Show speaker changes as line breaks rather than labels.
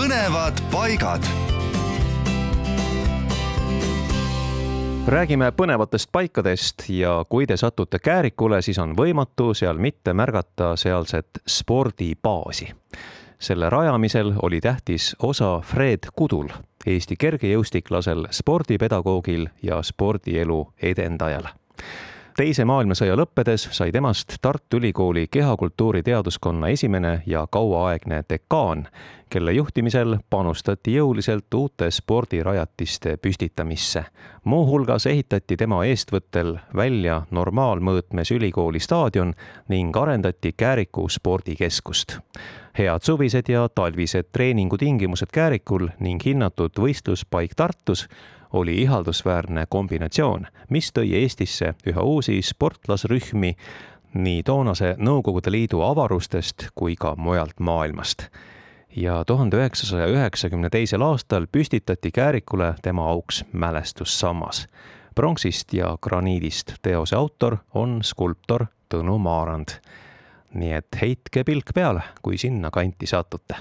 põnevad paigad.
räägime põnevatest paikadest ja kui te satute Käärikule, siis on võimatu seal mitte märgata sealset spordibaasi. selle rajamisel oli tähtis osa Fred Kudul, Eesti kergejõustiklasel, spordipedagoogil ja spordielu edendajal teise maailmasõja lõppedes sai temast Tartu Ülikooli kehakultuuri teaduskonna esimene ja kauaaegne dekaan, kelle juhtimisel panustati jõuliselt uute spordirajatiste püstitamisse. muuhulgas ehitati tema eestvõttel välja normaalmõõtmes ülikooli staadion ning arendati Kääriku spordikeskust head suvised ja talvised treeningutingimused Käärikul ning hinnatud võistluspaik Tartus oli ihaldusväärne kombinatsioon, mis tõi Eestisse üha uusi sportlasrühmi nii toonase Nõukogude Liidu avarustest kui ka mujalt maailmast. Ja tuhande üheksasaja üheksakümne teisel aastal püstitati Käärikule tema auks mälestussammas. pronksist ja graniidist teose autor on skulptor Tõnu Maarand. nii et heitke pilk peale, kui sinna kanti satute